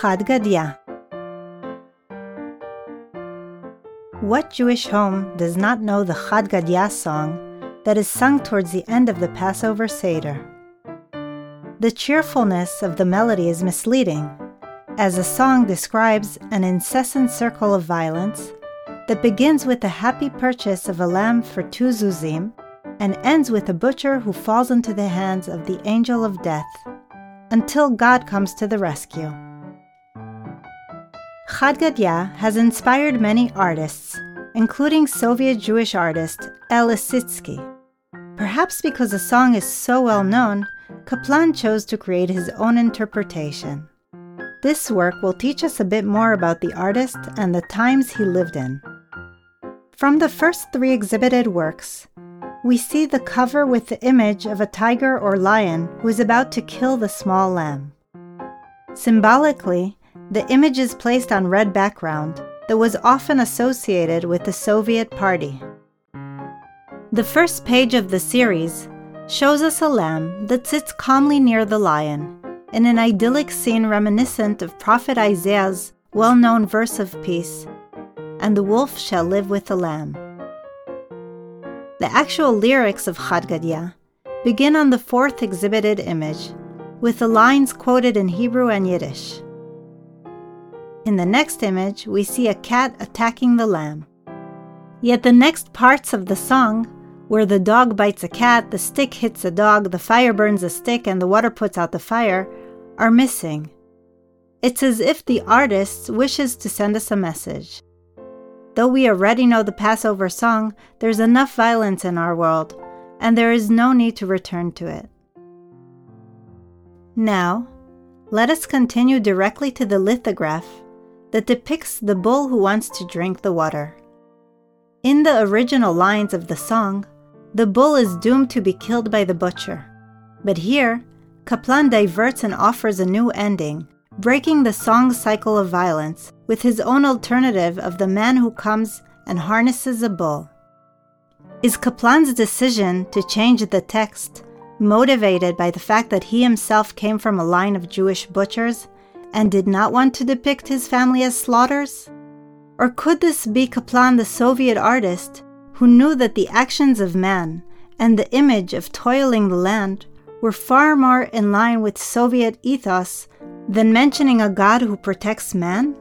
Chad Gadya What Jewish home does not know the Chad Gadya song that is sung towards the end of the Passover Seder? The cheerfulness of the melody is misleading, as the song describes an incessant circle of violence that begins with the happy purchase of a lamb for two zuzim and ends with a butcher who falls into the hands of the angel of death until God comes to the rescue. Chad Gadya has inspired many artists, including Soviet Jewish artist El Lissitzky. Perhaps because the song is so well known, Kaplan chose to create his own interpretation. This work will teach us a bit more about the artist and the times he lived in. From the first three exhibited works, we see the cover with the image of a tiger or lion who is about to kill the small lamb. Symbolically, the image is placed on red background that was often associated with the Soviet Party. The first page of the series shows us a lamb that sits calmly near the lion in an idyllic scene reminiscent of Prophet Isaiah's well known verse of peace, and the wolf shall live with the lamb. The actual lyrics of Chad Gadya begin on the fourth exhibited image, with the lines quoted in Hebrew and Yiddish. In the next image, we see a cat attacking the lamb. Yet the next parts of the song, where the dog bites a cat, the stick hits a dog, the fire burns a stick, and the water puts out the fire, are missing. It's as if the artist wishes to send us a message. Though we already know the Passover song, there's enough violence in our world, and there is no need to return to it. Now, let us continue directly to the lithograph that depicts the bull who wants to drink the water. In the original lines of the song, the bull is doomed to be killed by the butcher. But here, Kaplan diverts and offers a new ending, breaking the song's cycle of violence with his own alternative of the man who comes and harnesses a bull. Is Kaplan's decision to change the text motivated by the fact that he himself came from a line of Jewish butchers and did not want to depict his family as slaughters? Or could this be Kaplan, the Soviet artist, who knew that the actions of man and the image of toiling the land were far more in line with Soviet ethos than mentioning a God who protects man?